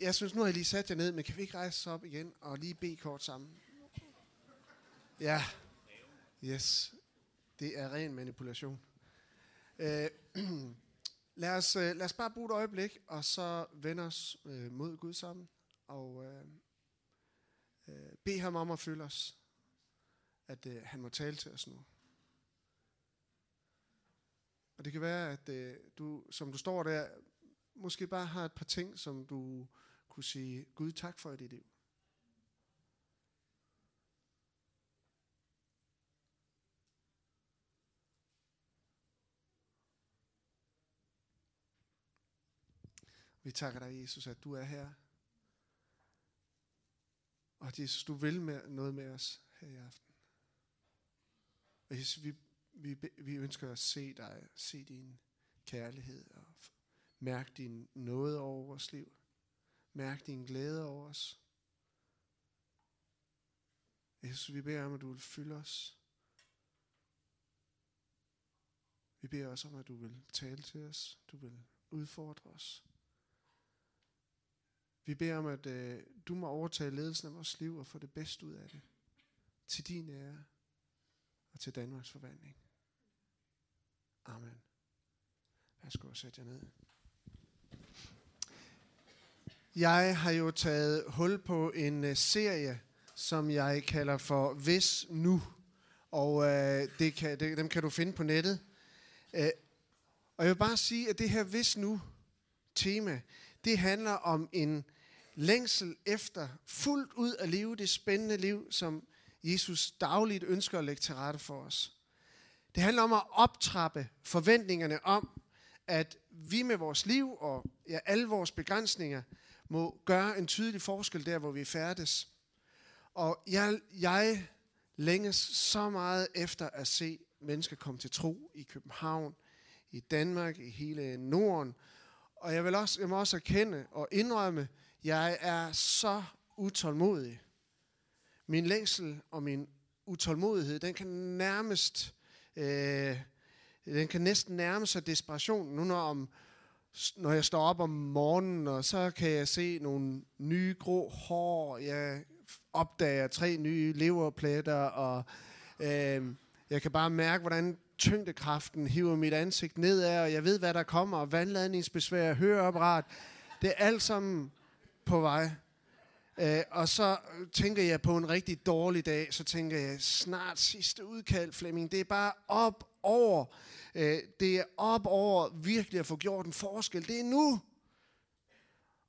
jeg synes, nu har jeg lige sat jer ned, men kan vi ikke rejse os op igen og lige bede kort sammen? Ja. Yes. Det er ren manipulation. Øh, lad, os, øh, lad os bare bruge et øjeblik, og så vende os øh, mod Gud sammen, og øh, øh, bede ham om at følge os, at øh, han må tale til os nu. Og det kan være, at øh, du, som du står der, måske bare har et par ting, som du kunne sige, Gud tak for dit liv. Vi takker dig, Jesus, at du er her. Og at Jesus, du vil med, noget med os her i aften. Og Jesus, vi, vi, vi ønsker at se dig, se din kærlighed og mærke din nåde over vores liv. Mærk din glæde over os. Jesus, vi beder om, at du vil fylde os. Vi beder også om, at du vil tale til os. Du vil udfordre os. Vi beder om, at øh, du må overtage ledelsen af vores liv og få det bedste ud af det. Til din ære og til Danmarks forvandling. Amen. Værsgo og sæt jer ned. Jeg har jo taget hul på en øh, serie, som jeg kalder for Hvis Nu. Og øh, det kan, det, dem kan du finde på nettet. Øh, og jeg vil bare sige, at det her Hvis Nu tema, det handler om en længsel efter fuldt ud at leve det spændende liv, som Jesus dagligt ønsker at lægge til rette for os. Det handler om at optrappe forventningerne om, at vi med vores liv og ja, alle vores begrænsninger må gøre en tydelig forskel der, hvor vi færdes. Og jeg, jeg længes så meget efter at se mennesker komme til tro i København, i Danmark, i hele Norden. Og jeg vil også, jeg må også erkende og indrømme, jeg er så utålmodig. Min længsel og min utålmodighed, den kan nærmest, øh, den kan næsten nærme sig desperation. Nu når, om, når jeg står op om morgenen, og så kan jeg se nogle nye grå hår. Jeg opdager tre nye leverpletter, og øh, jeg kan bare mærke, hvordan tyngdekraften hiver mit ansigt nedad, og jeg ved, hvad der kommer, og vandladningsbesvær, høreapparat. Det er alt sammen på vej. Øh, og så øh, tænker jeg på en rigtig dårlig dag, så tænker jeg, snart sidste udkald, Flemming. Det er bare op over. Øh, det er op over virkelig at få gjort en forskel. Det er nu.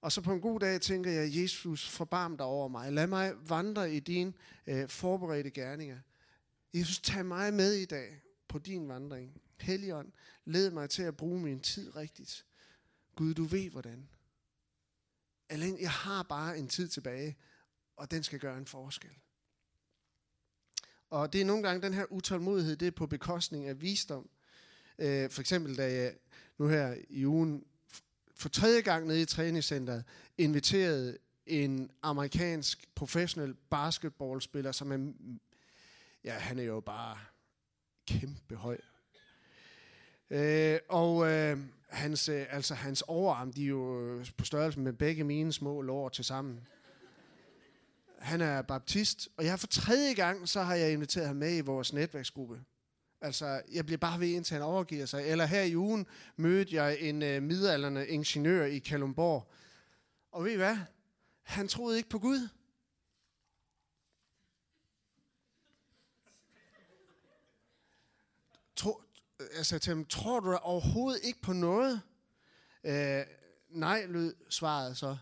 Og så på en god dag tænker jeg, Jesus, forbarm dig over mig. Lad mig vandre i dine øh, forberedte gerninger. Jesus, tag mig med i dag på din vandring. Helligånd, led mig til at bruge min tid rigtigt. Gud, du ved hvordan. Alene, jeg har bare en tid tilbage, og den skal gøre en forskel. Og det er nogle gange den her utålmodighed, det er på bekostning af visdom. Øh, for eksempel da jeg nu her i ugen for tredje gang nede i træningscenteret inviterede en amerikansk professionel basketballspiller, som er, ja, han er jo bare kæmpe høj. Øh, og øh, hans, øh, altså hans overarm, de er jo øh, på størrelse med begge mine små lår til sammen. Han er baptist, og jeg for tredje gang, så har jeg inviteret ham med i vores netværksgruppe. Altså, jeg bliver bare ved, indtil han overgiver sig. Eller her i ugen mødte jeg en øh, midalderne ingeniør i Kalumborg. Og ved I hvad? Han troede ikke på Gud. Tro, Øh, jeg sagde til ham, tror du overhovedet ikke på noget? Øh, nej, lød svaret så.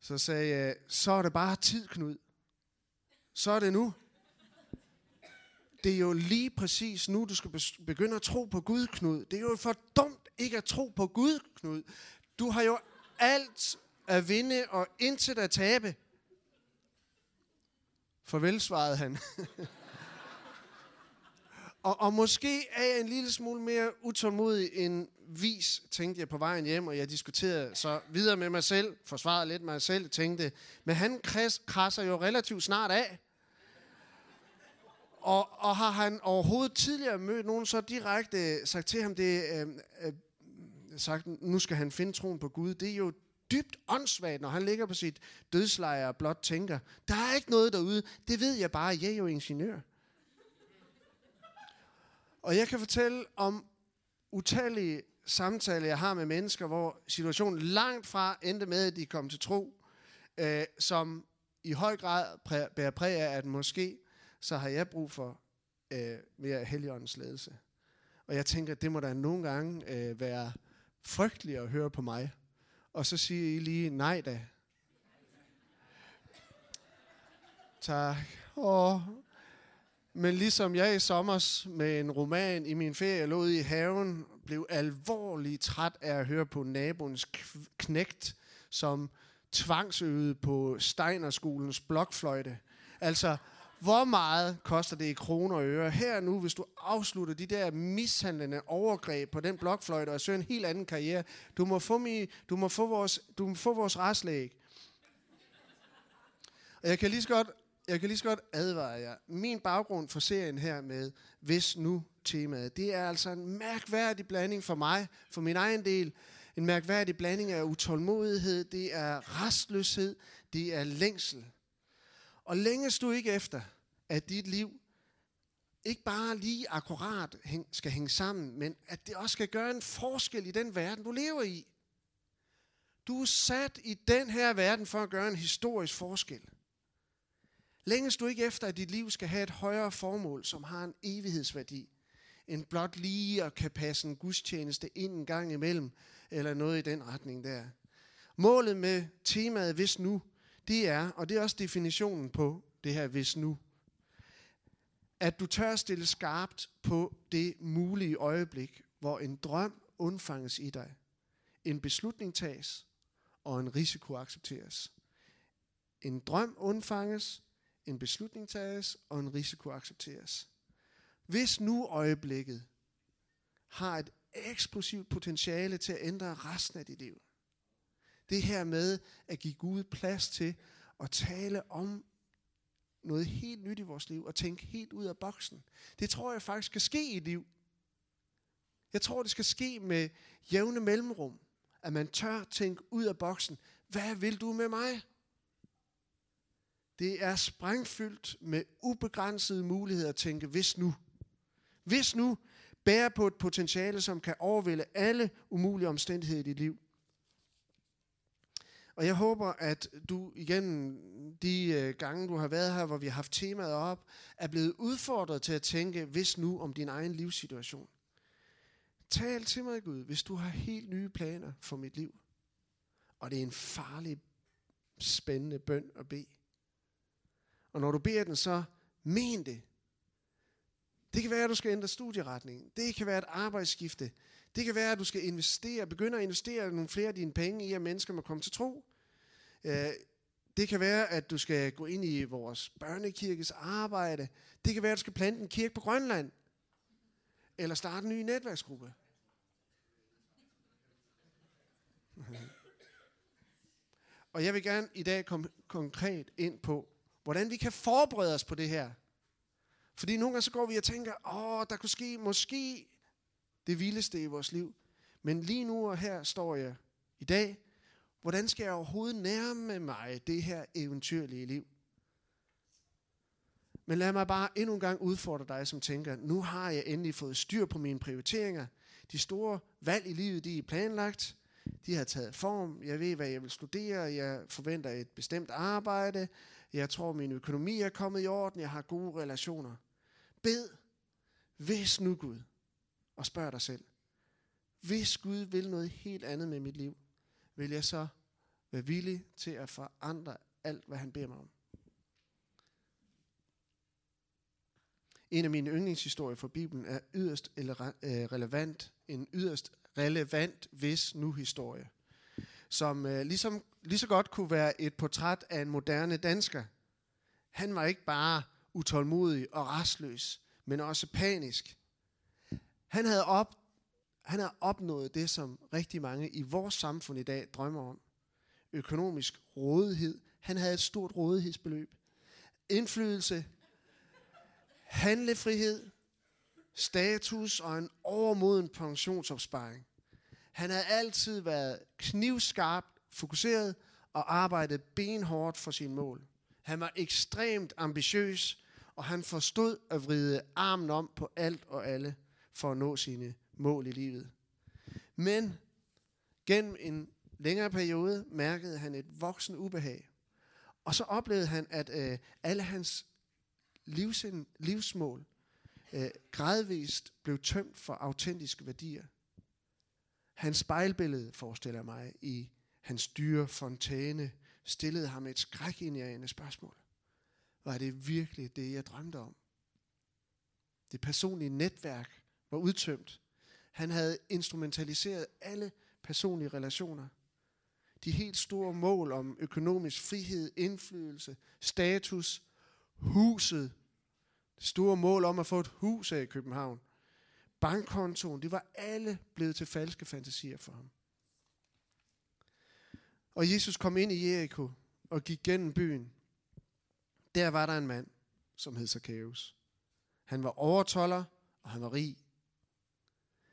Så sagde jeg, så er det bare tid, Knud. Så er det nu. Det er jo lige præcis nu, du skal begynde at tro på Gud, Knud. Det er jo for dumt ikke at tro på Gud, Knud. Du har jo alt at vinde og intet at tabe. Farvel, svarede han. Og, og måske er jeg en lille smule mere utålmodig end vis, tænkte jeg på vejen hjem, og jeg diskuterede så videre med mig selv, forsvarede lidt mig selv, tænkte, men han krasser jo relativt snart af. Og, og har han overhovedet tidligere mødt nogen så direkte sagt til ham det, øh, øh, sagt, nu skal han finde troen på Gud, det er jo dybt åndssvagt, når han ligger på sit dødsleje og blot tænker, der er ikke noget derude, det ved jeg bare, jeg er jo ingeniør. Og jeg kan fortælle om utallige samtaler, jeg har med mennesker, hvor situationen langt fra endte med, at de kom til tro, øh, som i høj grad præ- bærer præg af, at måske så har jeg brug for øh, mere heligåndens ledelse. Og jeg tænker, at det må da nogle gange øh, være frygteligt at høre på mig. Og så siger I lige nej da. Tak. Åh. Men ligesom jeg i sommer med en roman i min ferie lå i haven, blev alvorligt træt af at høre på naboens knægt, som tvangsøvede på Steinerskolens blokfløjte. Altså, hvor meget koster det i kroner og øre? Her nu, hvis du afslutter de der mishandlende overgreb på den blokfløjte og søger en helt anden karriere, du må få, mig, du må få vores, du må få vores restlæg. Og jeg kan lige så godt, jeg kan lige så godt advare jer. Min baggrund for serien her med Hvis Nu temaet, det er altså en mærkværdig blanding for mig, for min egen del. En mærkværdig blanding af utålmodighed, det er restløshed, det er længsel. Og længes du ikke efter, at dit liv ikke bare lige akkurat skal hænge sammen, men at det også skal gøre en forskel i den verden, du lever i. Du er sat i den her verden for at gøre en historisk forskel. Længes du ikke efter, at dit liv skal have et højere formål, som har en evighedsværdi, end blot lige at kan passe en gudstjeneste ind en gang imellem, eller noget i den retning der. Målet med temaet hvis nu, det er, og det er også definitionen på det her hvis nu, at du tør stille skarpt på det mulige øjeblik, hvor en drøm undfanges i dig, en beslutning tages, og en risiko accepteres. En drøm undfanges, en beslutning tages, og en risiko accepteres. Hvis nu øjeblikket har et eksplosivt potentiale til at ændre resten af dit liv. Det her med at give Gud plads til at tale om noget helt nyt i vores liv og tænke helt ud af boksen. Det tror jeg faktisk skal ske i et liv. Jeg tror, det skal ske med jævne mellemrum. At man tør tænke ud af boksen. Hvad vil du med mig? Det er sprængfyldt med ubegrænsede muligheder at tænke, hvis nu. Hvis nu bærer på et potentiale, som kan overvælde alle umulige omstændigheder i dit liv. Og jeg håber, at du igen de øh, gange, du har været her, hvor vi har haft temaet op, er blevet udfordret til at tænke, hvis nu om din egen livssituation. Tal til mig, Gud, hvis du har helt nye planer for mit liv. Og det er en farlig, spændende bøn at bede. Og når du beder den, så men det. Det kan være, at du skal ændre studieretning. Det kan være et arbejdsskifte. Det kan være, at du skal investere, begynde at investere nogle flere af dine penge i, at mennesker må komme til tro. Øh, det kan være, at du skal gå ind i vores børnekirkes arbejde. Det kan være, at du skal plante en kirke på Grønland. Eller starte en ny netværksgruppe. Og jeg vil gerne i dag komme konkret ind på, hvordan vi kan forberede os på det her. Fordi nogle gange så går vi og tænker, åh, der kunne ske måske det vildeste i vores liv. Men lige nu og her står jeg i dag. Hvordan skal jeg overhovedet nærme mig det her eventyrlige liv? Men lad mig bare endnu en gang udfordre dig, som tænker, nu har jeg endelig fået styr på mine prioriteringer. De store valg i livet, de er planlagt. De har taget form. Jeg ved, hvad jeg vil studere. Jeg forventer et bestemt arbejde. Jeg tror, min økonomi er kommet i orden. Jeg har gode relationer. Bed, hvis nu Gud, og spørg dig selv, hvis Gud vil noget helt andet med mit liv, vil jeg så være villig til at forandre alt, hvad han beder mig om. En af mine yndlingshistorier fra Bibelen er yderst øh, relevant, en yderst relevant hvis nu historie, som øh, ligesom, lige så godt kunne være et portræt af en moderne dansker. Han var ikke bare utålmodig og rastløs, men også panisk. Han havde, op, han havde opnået det, som rigtig mange i vores samfund i dag drømmer om. Økonomisk rådighed. Han havde et stort rådighedsbeløb. Indflydelse. Handlefrihed. Status og en overmoden pensionsopsparing. Han havde altid været knivskarp fokuseret og arbejdede benhårdt for sin mål. Han var ekstremt ambitiøs, og han forstod at vride armen om på alt og alle for at nå sine mål i livet. Men gennem en længere periode mærkede han et voksen ubehag. Og så oplevede han, at øh, alle hans livsind, livsmål øh, gradvist blev tømt for autentiske værdier. Hans spejlbillede, forestiller mig, i hans dyre fontæne, stillede ham et skrækindjagende spørgsmål. Var det virkelig det, jeg drømte om? Det personlige netværk var udtømt. Han havde instrumentaliseret alle personlige relationer. De helt store mål om økonomisk frihed, indflydelse, status, huset, det store mål om at få et hus af i København, bankkontoen, det var alle blevet til falske fantasier for ham. Og Jesus kom ind i Jericho og gik gennem byen. Der var der en mand, som hed Zacchaeus. Han var overtoller, og han var rig.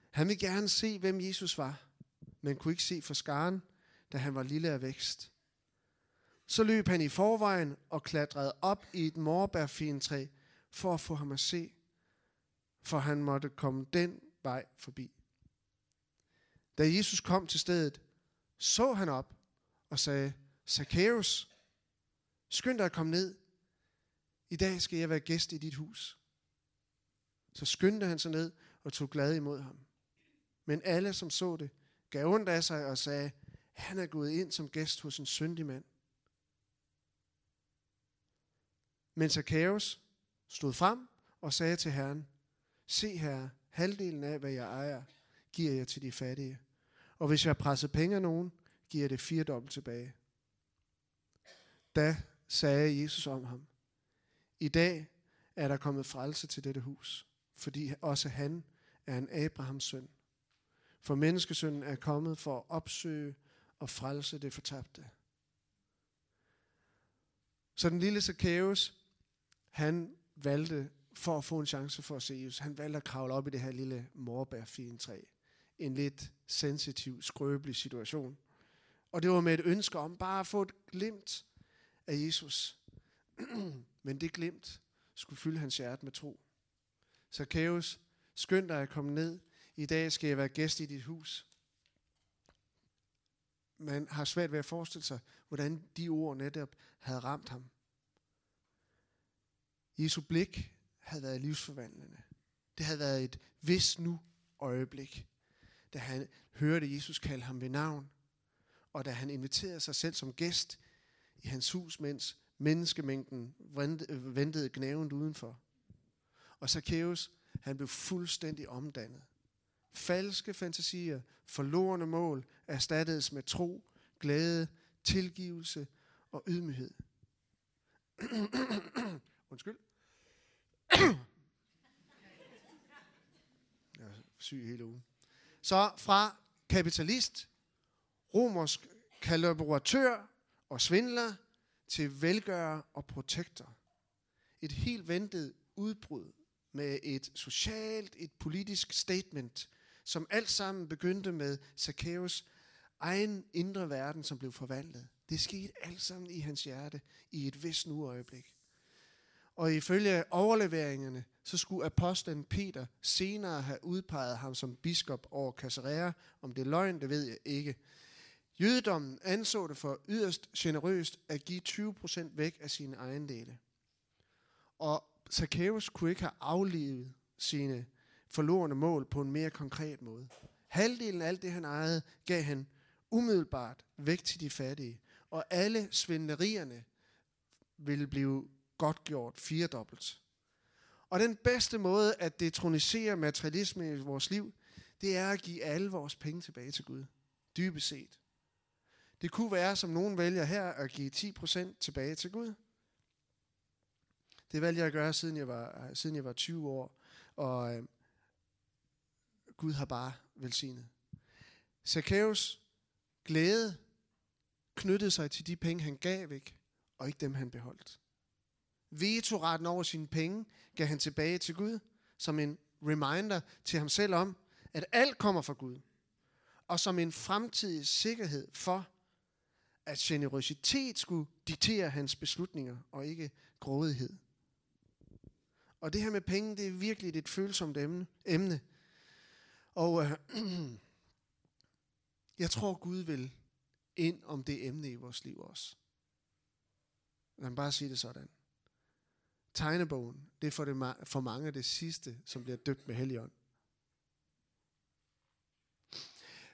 Han ville gerne se, hvem Jesus var, men kunne ikke se for skaren, da han var lille af vækst. Så løb han i forvejen og klatrede op i et morbærfintræ for at få ham at se, for han måtte komme den vej forbi. Da Jesus kom til stedet, så han op og sagde, Zacchaeus, skynd dig at komme ned. I dag skal jeg være gæst i dit hus. Så skyndte han sig ned og tog glad imod ham. Men alle, som så det, gav ondt af sig og sagde, han er gået ind som gæst hos en syndig mand. Men Zacchaeus stod frem og sagde til Herren, Se her, halvdelen af, hvad jeg ejer, giver jeg til de fattige. Og hvis jeg har presset penge af nogen, giver jeg det firedobbelt tilbage. Da sagde Jesus om ham, I dag er der kommet frelse til dette hus, fordi også han er en Abrahams søn. For menneskesønnen er kommet for at opsøge og frelse det fortabte. Så den lille Zacchaeus, han valgte for at få en chance for at se Jesus, han valgte at kravle op i det her lille morbærfintræ. En lidt sensitiv, skrøbelig situation. Og det var med et ønske om bare at få et glimt af Jesus. Men det glimt skulle fylde hans hjerte med tro. Zacchaeus, skynd dig at komme ned. I dag skal jeg være gæst i dit hus. Man har svært ved at forestille sig, hvordan de ord netop havde ramt ham. Jesu blik havde været livsforvandlende. Det havde været et hvis nu øjeblik, da han hørte Jesus kalde ham ved navn, og da han inviterede sig selv som gæst i hans hus, mens menneskemængden ventede gnavent udenfor. Og Zacchaeus, han blev fuldstændig omdannet. Falske fantasier, forlorende mål, erstattedes med tro, glæde, tilgivelse og ydmyghed. Undskyld. Jeg er syg hele ugen. Så fra kapitalist, romersk kollaboratør og svindler til velgører og protektor. Et helt ventet udbrud med et socialt, et politisk statement, som alt sammen begyndte med Zacchaeus egen indre verden, som blev forvandlet. Det skete alt sammen i hans hjerte i et vist nu øjeblik. Og ifølge overleveringerne, så skulle apostlen Peter senere have udpeget ham som biskop over Caesarea. Om det er løgn, det ved jeg ikke. Jødedommen anså det for yderst generøst at give 20% væk af sine ejendele. Og Zacchaeus kunne ikke have aflevet sine forlorende mål på en mere konkret måde. Halvdelen af alt det, han ejede, gav han umiddelbart væk til de fattige. Og alle svindlerierne ville blive godtgjort firedobbelt. Og den bedste måde at detronisere materialisme i vores liv, det er at give alle vores penge tilbage til Gud. Dybest set. Det kunne være, som nogen vælger her, at give 10% tilbage til Gud. Det valgte jeg at gøre, siden jeg var, siden jeg var 20 år. Og øh, Gud har bare velsignet. Zacchaeus glæde knyttede sig til de penge, han gav væk, og ikke dem, han beholdt. Vetoretten over sine penge gav han tilbage til Gud, som en reminder til ham selv om, at alt kommer fra Gud, og som en fremtidig sikkerhed for, at generøsitet skulle diktere hans beslutninger, og ikke grådighed. Og det her med penge, det er virkelig et følsomt emne. emne. Og øh, jeg tror, Gud vil ind om det emne i vores liv også. Lad mig bare sige det sådan. Tegnebogen, det er for, det, for mange det sidste, som bliver døbt med Helligånd.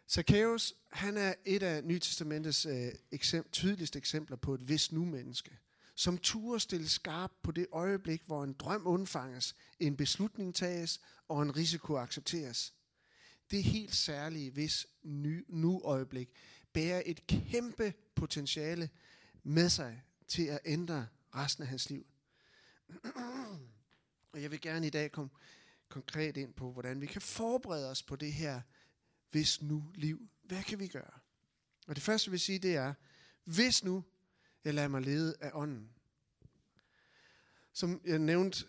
Zacchaeus, han er et af Nytestamentets øh, eksempl, tydeligste eksempler på et vis nu-menneske, som turde stille skarp på det øjeblik, hvor en drøm undfanges, en beslutning tages og en risiko accepteres. Det helt særlige, hvis nu-øjeblik bærer et kæmpe potentiale med sig til at ændre resten af hans liv. Og jeg vil gerne i dag komme konkret ind på, hvordan vi kan forberede os på det her hvis nu liv. Hvad kan vi gøre? Og det første, jeg vil sige, det er, hvis nu jeg lader mig lede af ånden. Som jeg nævnte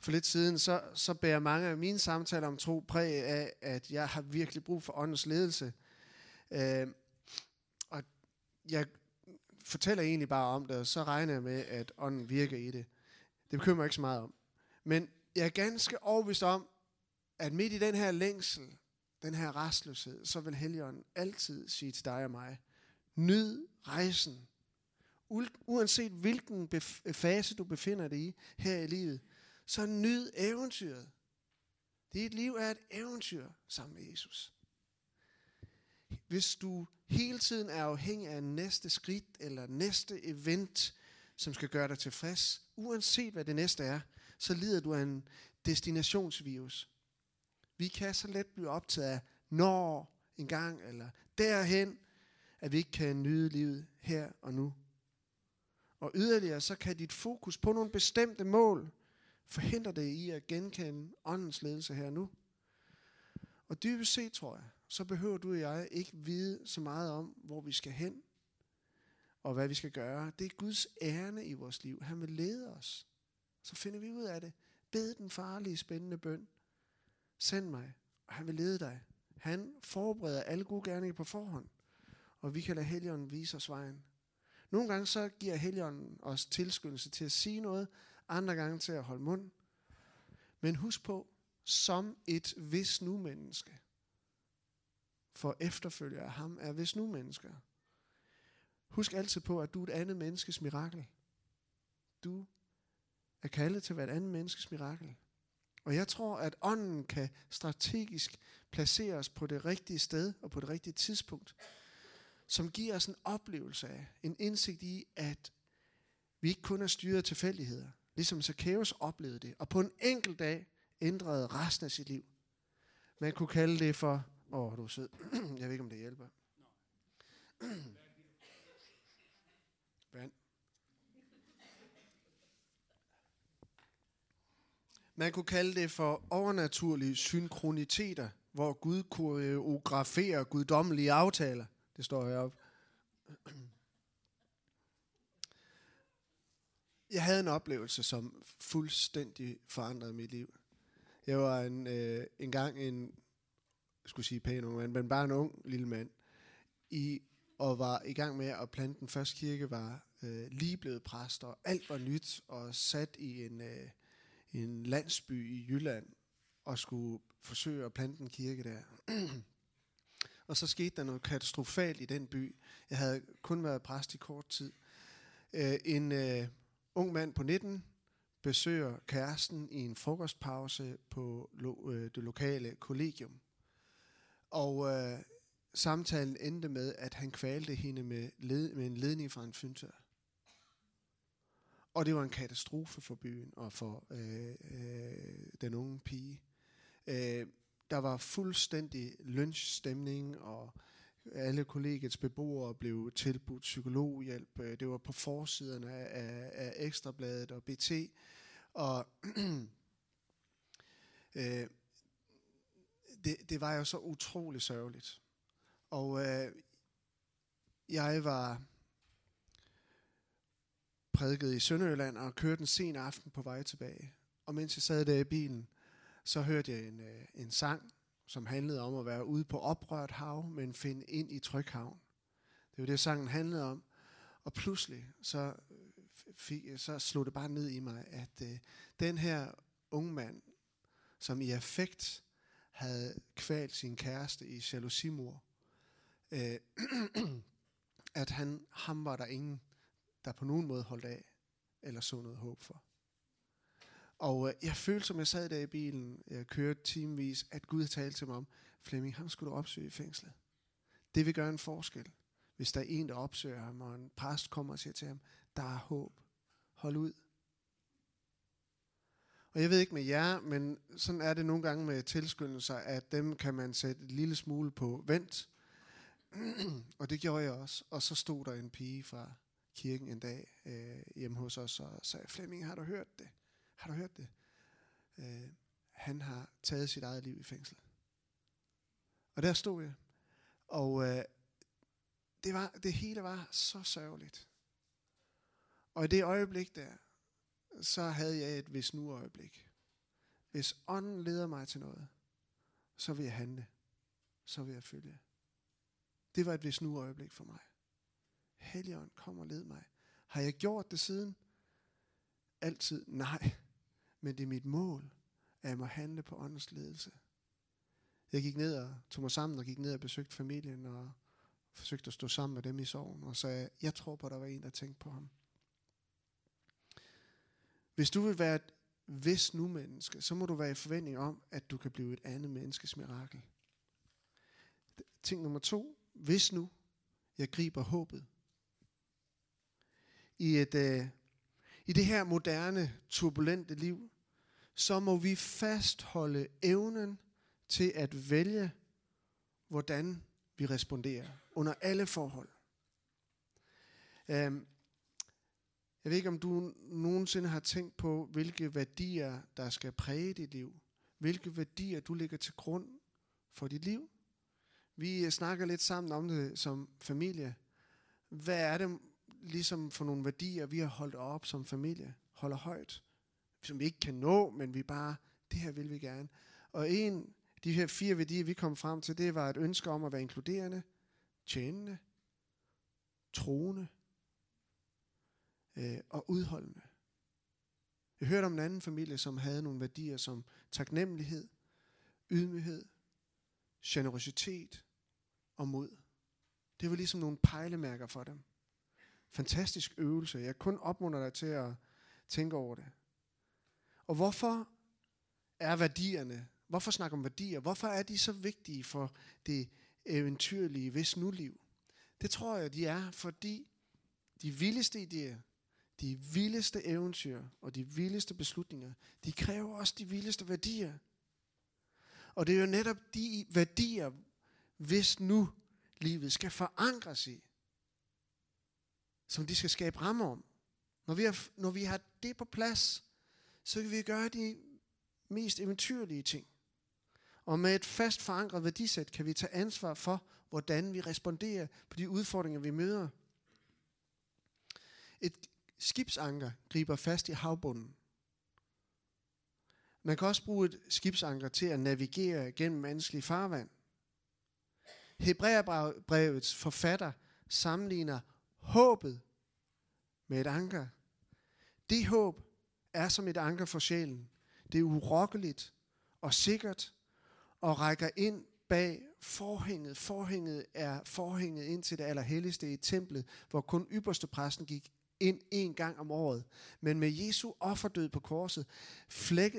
for lidt siden, så, så bærer mange af mine samtaler om tro præg af, at jeg har virkelig brug for åndens ledelse. Øh, og jeg fortæller egentlig bare om det, og så regner jeg med, at ånden virker i det. Det bekymrer jeg ikke så meget om. Men jeg er ganske overbevist om, at midt i den her længsel den her restløshed, så vil Helligånden altid sige til dig og mig, nyd rejsen. Uanset hvilken fase du befinder dig i her i livet, så nyd eventyret. Dit liv er et eventyr sammen med Jesus. Hvis du hele tiden er afhængig af næste skridt eller næste event, som skal gøre dig tilfreds, uanset hvad det næste er, så lider du af en destinationsvirus. Vi kan så let blive optaget af når en gang, eller derhen, at vi ikke kan nyde livet her og nu. Og yderligere, så kan dit fokus på nogle bestemte mål forhindre dig i at genkende åndens ledelse her og nu. Og dybest set, tror jeg, så behøver du og jeg ikke vide så meget om, hvor vi skal hen, og hvad vi skal gøre. Det er Guds ærne i vores liv. Han vil lede os. Så finder vi ud af det. Bed den farlige, spændende bøn. Send mig, og han vil lede dig. Han forbereder alle gode gerninger på forhånd, og vi kan lade Helligånden vise os vejen. Nogle gange så giver Helligånden os tilskyndelse til at sige noget, andre gange til at holde mund. Men husk på, som et hvis nu menneske. For efterfølger af ham er hvis nu mennesker. Husk altid på, at du er et andet menneskes mirakel. Du er kaldet til at være et andet menneskes mirakel. Og jeg tror, at ånden kan strategisk placere os på det rigtige sted og på det rigtige tidspunkt, som giver os en oplevelse af, en indsigt i, at vi ikke kun er styret af tilfældigheder, ligesom Zacchaeus oplevede det, og på en enkelt dag ændrede resten af sit liv. Man kunne kalde det for, åh, oh, du er sød, jeg ved ikke, om det hjælper. Man kunne kalde det for overnaturlige synkroniteter, hvor Gud koreograferer guddommelige aftaler. Det står heroppe. Jeg havde en oplevelse, som fuldstændig forandrede mit liv. Jeg var en, øh, en gang en, jeg skulle sige pæn ung mand, men bare en ung lille mand, i, og var i gang med at plante den første kirke, var øh, lige blevet præst, og alt var nyt, og sat i en, øh, en landsby i Jylland og skulle forsøge at plante en kirke der. og så skete der noget katastrofalt i den by. Jeg havde kun været præst i kort tid. Uh, en uh, ung mand på 19 besøger kæresten i en frokostpause på lo, uh, det lokale kollegium. Og uh, samtalen endte med, at han kvalte hende med, led, med en ledning fra en fyntør. Og det var en katastrofe for byen og for øh, øh, den unge pige. Øh, der var fuldstændig lynchstemning, og alle kollegets beboere blev tilbudt psykologhjælp. Øh, det var på forsiderne af, af, af Ekstrabladet og BT. Og øh, det, det var jo så utrolig sørgeligt. Og øh, jeg var prædikede i Sønderjylland og kørte en sen aften på vej tilbage. Og mens jeg sad der i bilen, så hørte jeg en, øh, en sang, som handlede om at være ude på oprørt hav, men finde ind i tryghavn. Det Det var det, sangen handlede om. Og pludselig, så, øh, fik, så slog det bare ned i mig, at øh, den her unge mand, som i affekt havde kvalt sin kæreste i jalousimor, øh, at han, ham var der ingen, der på nogen måde holdt af, eller så noget håb for. Og øh, jeg følte, som jeg sad der i bilen, jeg kørte timevis, at Gud talte til mig om, Flemming, ham skulle du opsøge i fængslet. Det vil gøre en forskel, hvis der er en, der opsøger ham, og en præst kommer og siger til ham, der er håb. Hold ud. Og jeg ved ikke med jer, men sådan er det nogle gange med tilskyndelser, at dem kan man sætte et lille smule på vent. og det gjorde jeg også. Og så stod der en pige fra kirken en dag øh, hjemme hos os og sagde, Flemming, har du hørt det? Har du hørt det? Øh, han har taget sit eget liv i fængsel. Og der stod jeg. Og øh, det, var, det hele var så sørgeligt. Og i det øjeblik der, så havde jeg et hvis nu øjeblik. Hvis ånden leder mig til noget, så vil jeg handle. Så vil jeg følge. Det var et hvis nu øjeblik for mig. Helligånd, kom og led mig. Har jeg gjort det siden? Altid nej. Men det er mit mål, at jeg må handle på åndens ledelse. Jeg gik ned og tog mig sammen og gik ned og besøgte familien og forsøgte at stå sammen med dem i sorgen og sagde, jeg tror på, at der var en, der tænkte på ham. Hvis du vil være et hvis nu menneske, så må du være i forventning om, at du kan blive et andet menneskes mirakel. Ting nummer to. Hvis nu jeg griber håbet. I, et, øh, I det her moderne, turbulente liv, så må vi fastholde evnen til at vælge, hvordan vi responderer under alle forhold. Øhm, jeg ved ikke, om du nogensinde har tænkt på, hvilke værdier, der skal præge dit liv. Hvilke værdier, du lægger til grund for dit liv. Vi øh, snakker lidt sammen om det som familie. Hvad er det ligesom for nogle værdier, vi har holdt op som familie? Holder højt. Som vi ikke kan nå, men vi bare, det her vil vi gerne. Og en af de her fire værdier, vi kom frem til, det var et ønske om at være inkluderende, tjenende, troende øh, og udholdende. Jeg hørte om en anden familie, som havde nogle værdier som taknemmelighed, ydmyghed, generositet og mod. Det var ligesom nogle pejlemærker for dem. Fantastisk øvelse. Jeg kun opmunder dig til at tænke over det. Og hvorfor er værdierne, hvorfor snakke om værdier, hvorfor er de så vigtige for det eventyrlige, hvis nu liv? Det tror jeg, de er, fordi de vildeste idéer, de vildeste eventyr og de vildeste beslutninger, de kræver også de vildeste værdier. Og det er jo netop de værdier, hvis nu livet skal forankres i, som de skal skabe rammer om. Når vi, har, når vi har det på plads, så kan vi gøre de mest eventyrlige ting. Og med et fast forankret værdisæt kan vi tage ansvar for, hvordan vi responderer på de udfordringer, vi møder. Et skibsanker griber fast i havbunden. Man kan også bruge et skibsanker til at navigere gennem vanskelig farvand. Hebræerbrevets forfatter sammenligner håbet med et anker. Det håb er som et anker for sjælen. Det er urokkeligt og sikkert og rækker ind bag forhænget. Forhænget er forhænget ind til det allerhelligste i templet, hvor kun ypperste præsten gik ind en gang om året. Men med Jesu offerdød på korset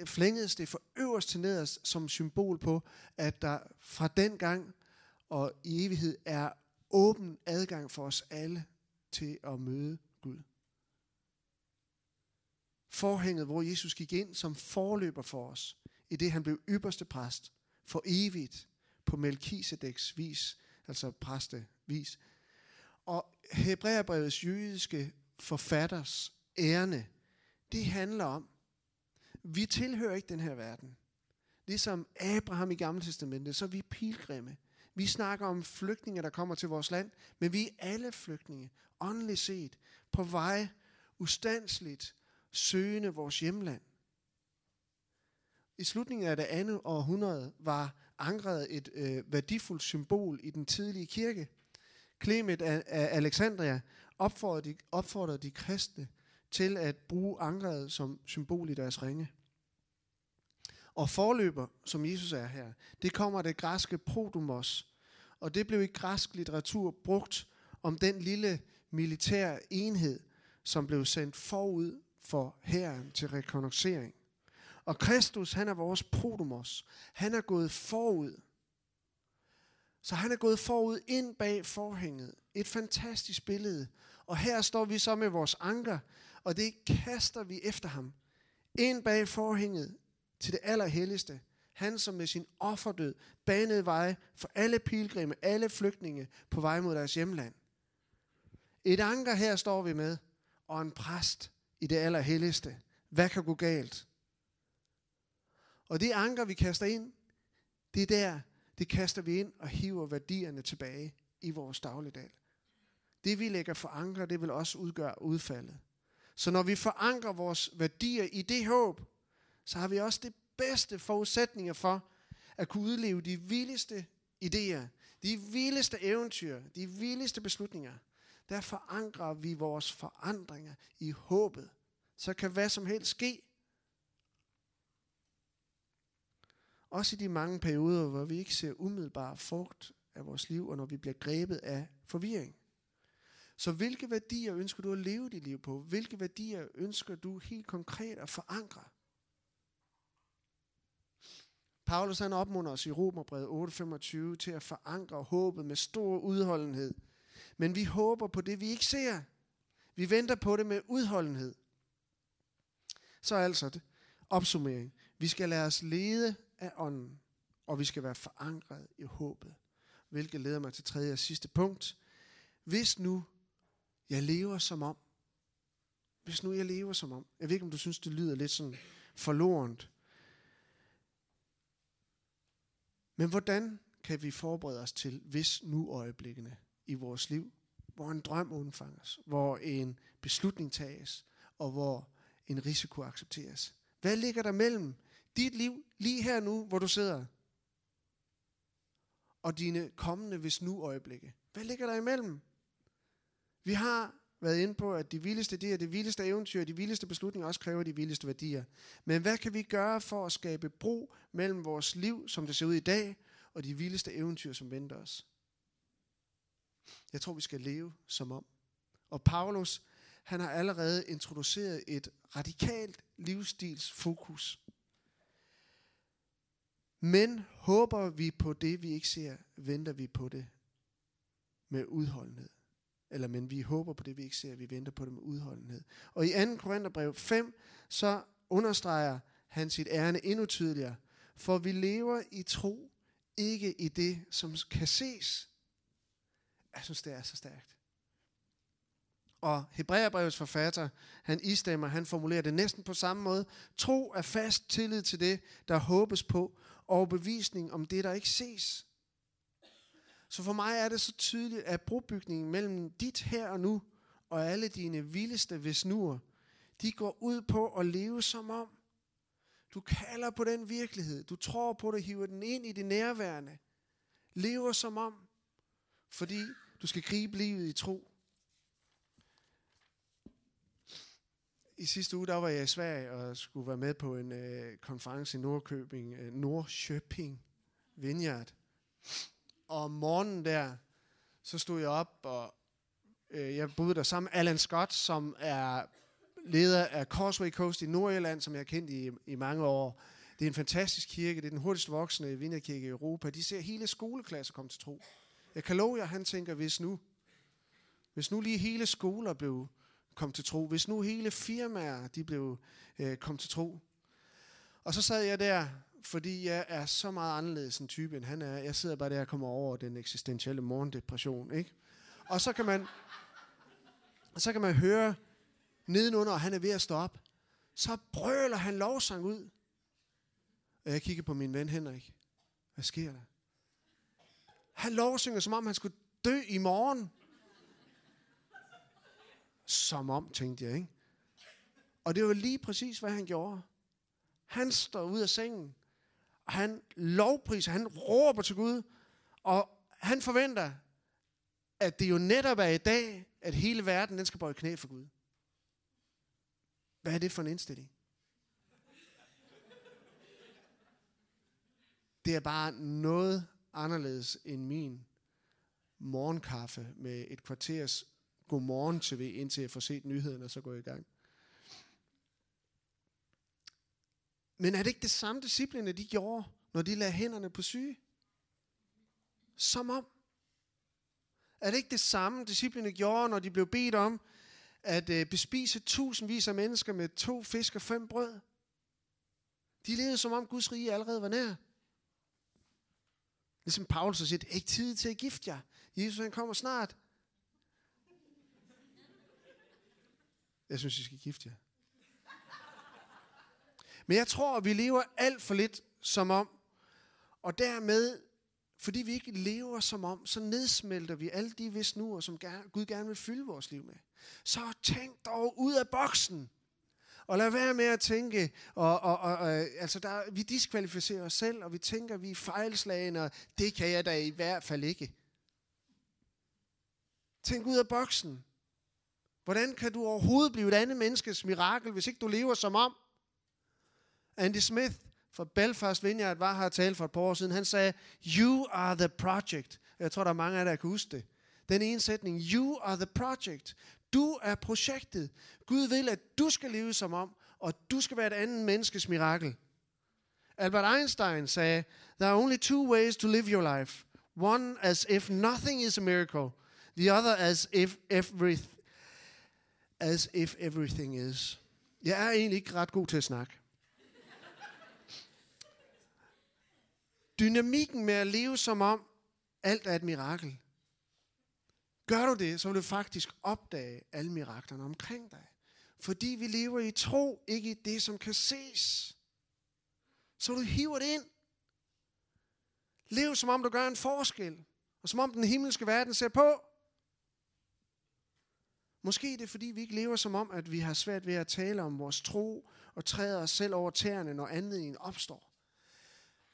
flængedes det fra øverst til nederst som symbol på, at der fra den gang og i evighed er åben adgang for os alle til at møde Gud. Forhænget, hvor Jesus gik ind som forløber for os, i det han blev ypperste præst for evigt på Melkisedeks vis, altså præstevis. Og Hebræerbrevets jødiske forfatters ærne, det handler om, vi tilhører ikke den her verden. Ligesom Abraham i Gamle Testamentet, så er vi pilgrimme. Vi snakker om flygtninge, der kommer til vores land, men vi er alle flygtninge, åndeligt set, på vej ustandsligt søgende vores hjemland. I slutningen af det andet århundrede var ankret et øh, værdifuldt symbol i den tidlige kirke. Clement af, af Alexandria opfordrede de, opfordrede de kristne til at bruge ankeret som symbol i deres ringe. Og forløber, som Jesus er her, det kommer det græske prodomos, og det blev i græsk litteratur brugt om den lille militær enhed, som blev sendt forud for herren til rekognoscering. Og Kristus, han er vores prodomos. Han er gået forud. Så han er gået forud ind bag forhænget. Et fantastisk billede. Og her står vi så med vores anker, og det kaster vi efter ham. Ind bag forhænget til det allerhelligste. Han som med sin offerdød banede vej for alle pilgrimme, alle flygtninge på vej mod deres hjemland. Et anker her står vi med, og en præst i det allerhelligste. Hvad kan gå galt? Og det anker, vi kaster ind, det er der, det kaster vi ind og hiver værdierne tilbage i vores dagligdag. Det vi lægger for anker, det vil også udgøre udfaldet. Så når vi forankrer vores værdier i det håb, så har vi også det bedste forudsætninger for at kunne udleve de vildeste idéer, de vildeste eventyr, de vildeste beslutninger. Der forankrer vi vores forandringer i håbet. Så kan hvad som helst ske. Også i de mange perioder, hvor vi ikke ser umiddelbar frugt af vores liv, og når vi bliver grebet af forvirring. Så hvilke værdier ønsker du at leve dit liv på? Hvilke værdier ønsker du helt konkret at forankre? Paulus han opmunder os i Romerbrevet 8:25 til at forankre håbet med stor udholdenhed. Men vi håber på det, vi ikke ser. Vi venter på det med udholdenhed. Så altså det. Opsummering. Vi skal lade os lede af ånden, og vi skal være forankret i håbet. Hvilket leder mig til tredje og sidste punkt. Hvis nu jeg lever som om, hvis nu jeg lever som om, jeg ved ikke om du synes det lyder lidt sådan forlorent, men hvordan kan vi forberede os til hvis nu øjeblikkene i vores liv, hvor en drøm undfanges, hvor en beslutning tages, og hvor en risiko accepteres. Hvad ligger der mellem dit liv lige her nu, hvor du sidder, og dine kommende hvis nu øjeblikke? Hvad ligger der imellem? Vi har været inde på, at de vildeste idéer, de vildeste eventyr, de vildeste beslutninger også kræver de vildeste værdier. Men hvad kan vi gøre for at skabe bro mellem vores liv, som det ser ud i dag, og de vildeste eventyr, som venter os? Jeg tror, vi skal leve som om. Og Paulus, han har allerede introduceret et radikalt livsstilsfokus. Men håber vi på det, vi ikke ser, venter vi på det med udholdenhed. Eller men vi håber på det, vi ikke ser, vi venter på det med udholdenhed. Og i 2. Korintherbrev 5, så understreger han sit ærne endnu tydeligere. For vi lever i tro, ikke i det, som kan ses. Jeg synes, det er så stærkt. Og Hebræerbrevets forfatter, han istemmer, han formulerer det næsten på samme måde. Tro er fast tillid til det, der håbes på, og bevisning om det, der ikke ses. Så for mig er det så tydeligt, at brobygningen mellem dit her og nu, og alle dine vildeste visnuer, de går ud på at leve som om. Du kalder på den virkelighed. Du tror på det, hiver den ind i det nærværende. Lever som om. Fordi du skal gribe livet i tro. I sidste uge der var jeg i Sverige og skulle være med på en øh, konference i Nordkøbing, øh, Nordkøbing Vineyard. Og om morgenen der, så stod jeg op, og øh, jeg boede der sammen med Alan Scott, som er leder af Causeway Coast i Nordjylland, som jeg har kendt i, i mange år. Det er en fantastisk kirke, det er den hurtigst voksende vinderkirke i Europa. De ser hele skoleklasser komme til tro. Jeg kan love jer, han tænker, hvis nu, hvis nu lige hele skoler blev kom til tro, hvis nu hele firmaer de blev øh, kom til tro. Og så sad jeg der, fordi jeg er så meget anderledes en type, end han er. Jeg sidder bare der og kommer over den eksistentielle morgendepression, ikke? Og så kan man, så kan man høre nedenunder, og han er ved at stå op. Så brøler han lovsang ud. Og jeg kigger på min ven Henrik. Hvad sker der? Han lovsynger, som om han skulle dø i morgen. Som om, tænkte jeg, ikke? Og det var lige præcis, hvad han gjorde. Han står ud af sengen, og han lovpriser, han råber til Gud, og han forventer, at det jo netop er i dag, at hele verden den skal bøje knæ for Gud. Hvad er det for en indstilling? Det er bare noget anderledes end min morgenkaffe med et kvarters godmorgen tv, indtil jeg får set nyhederne, og så går jeg i gang. Men er det ikke det samme disciplinerne, de gjorde, når de lagde hænderne på syge? Som om. Er det ikke det samme, disciplinerne gjorde, når de blev bedt om at øh, bespise tusindvis af mennesker med to fisk og fem brød? De levede som om Guds rige allerede var nær. Ligesom Paulus har sagt, ikke tid til at gifte jer. Jesus han kommer snart. Jeg synes, I skal gifte jer. Men jeg tror, at vi lever alt for lidt som om, og dermed, fordi vi ikke lever som om, så nedsmelter vi alle de visnuer, som Gud gerne vil fylde vores liv med. Så tænk dog ud af boksen. Og lad være med at tænke, og, og, og, og altså der, vi diskvalificerer os selv, og vi tænker, vi er fejlslagende, og det kan jeg da i hvert fald ikke. Tænk ud af boksen. Hvordan kan du overhovedet blive et andet menneskes mirakel, hvis ikke du lever som om? Andy Smith fra Belfast Vineyard var her og tale for et par år siden. Han sagde, you are the project. Jeg tror, der er mange af jer, der kan huske det. Den ene sætning, you are the project. Du er projektet. Gud vil, at du skal leve som om, og du skal være et andet menneskes mirakel. Albert Einstein sagde, there are only two ways to live your life. One as if nothing is a miracle. The other as if, every, as if everything is. Jeg er egentlig ikke ret god til at snakke. Dynamikken med at leve som om alt er et mirakel. Gør du det, så vil du faktisk opdage alle miraklerne omkring dig. Fordi vi lever i tro, ikke i det, som kan ses. Så du hiver det ind. Lev som om du gør en forskel. Og som om den himmelske verden ser på. Måske det fordi, vi ikke lever som om, at vi har svært ved at tale om vores tro og træder os selv over tæerne, når anledningen opstår.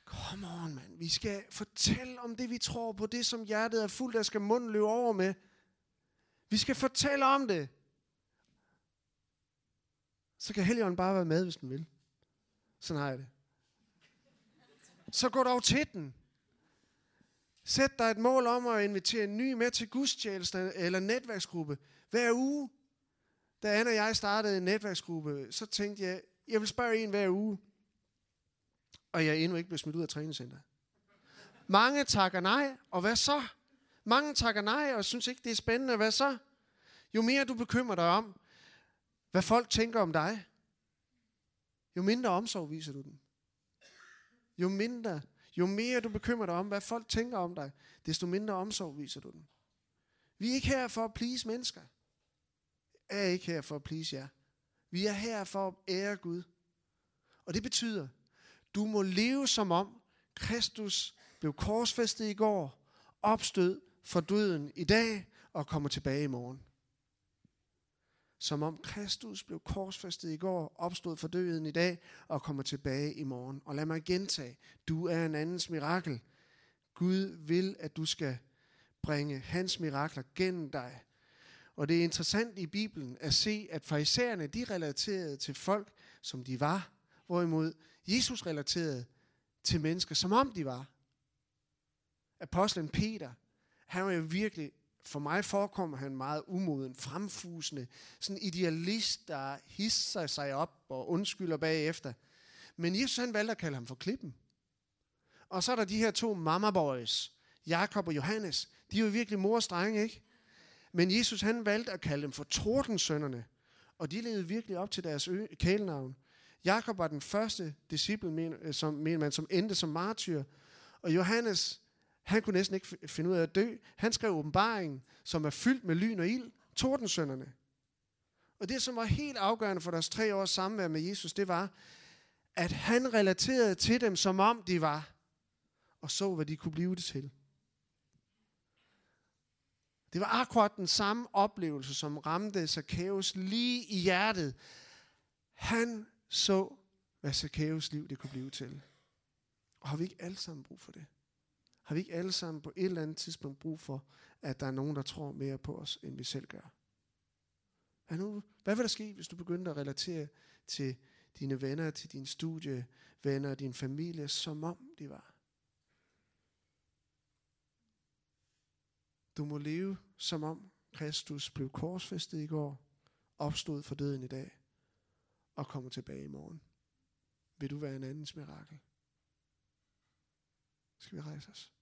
Kom on, mand. Vi skal fortælle om det, vi tror på. Det, som hjertet er fuldt af, skal munden løbe over med. Vi skal fortælle om det. Så kan Helligånden bare være med, hvis den vil. Sådan har jeg det. Så gå dog til den. Sæt dig et mål om at invitere en ny med til gudstjeneste eller netværksgruppe. Hver uge, da Anna og jeg startede en netværksgruppe, så tænkte jeg, jeg vil spørge en hver uge og jeg er endnu ikke blevet smidt ud af træningscenteret. Mange takker nej, og hvad så? Mange takker nej, og synes ikke, det er spændende. Hvad så? Jo mere du bekymrer dig om, hvad folk tænker om dig, jo mindre omsorg viser du dem. Jo mindre, jo mere du bekymrer dig om, hvad folk tænker om dig, desto mindre omsorg viser du dem. Vi er ikke her for at please mennesker. Jeg er ikke her for at please jer. Vi er her for at ære Gud. Og det betyder, du må leve som om Kristus blev korsfæstet i går, opstød for døden i dag og kommer tilbage i morgen. Som om Kristus blev korsfæstet i går, opstod for døden i dag og kommer tilbage i morgen. Og lad mig gentage, du er en andens mirakel. Gud vil, at du skal bringe hans mirakler gennem dig. Og det er interessant i Bibelen at se, at farisæerne de relaterede til folk, som de var, hvorimod Jesus relaterede til mennesker, som om de var. Apostlen Peter, han var jo virkelig, for mig forekommer han meget umoden, fremfusende, sådan idealist, der hisser sig op og undskylder bagefter. Men Jesus han valgte at kalde ham for klippen. Og så er der de her to mama boys, Jakob og Johannes. De er jo virkelig mor og streng, ikke? Men Jesus han valgte at kalde dem for tordensønnerne. Og de levede virkelig op til deres kælenavn. Jakob var den første disciple, øh, som, mener man, som endte som martyr. Og Johannes, han kunne næsten ikke finde ud af at dø. Han skrev åbenbaringen, som er fyldt med lyn og ild, tordensønderne. Og det, som var helt afgørende for deres tre års samvær med Jesus, det var, at han relaterede til dem, som om de var, og så, hvad de kunne blive det til. Det var akkurat den samme oplevelse, som ramte Zacchaeus lige i hjertet. Han så, hvad Zacchaeus liv det kunne blive til. Og har vi ikke alle sammen brug for det? Har vi ikke alle sammen på et eller andet tidspunkt brug for, at der er nogen, der tror mere på os, end vi selv gør? Hvad, nu, hvad vil der ske, hvis du begynder at relatere til dine venner, til dine studievenner din familie, som om de var? Du må leve som om Kristus blev korsfæstet i går, opstod for døden i dag og kommer tilbage i morgen. Vil du være en andens mirakel? Skal vi rejse os?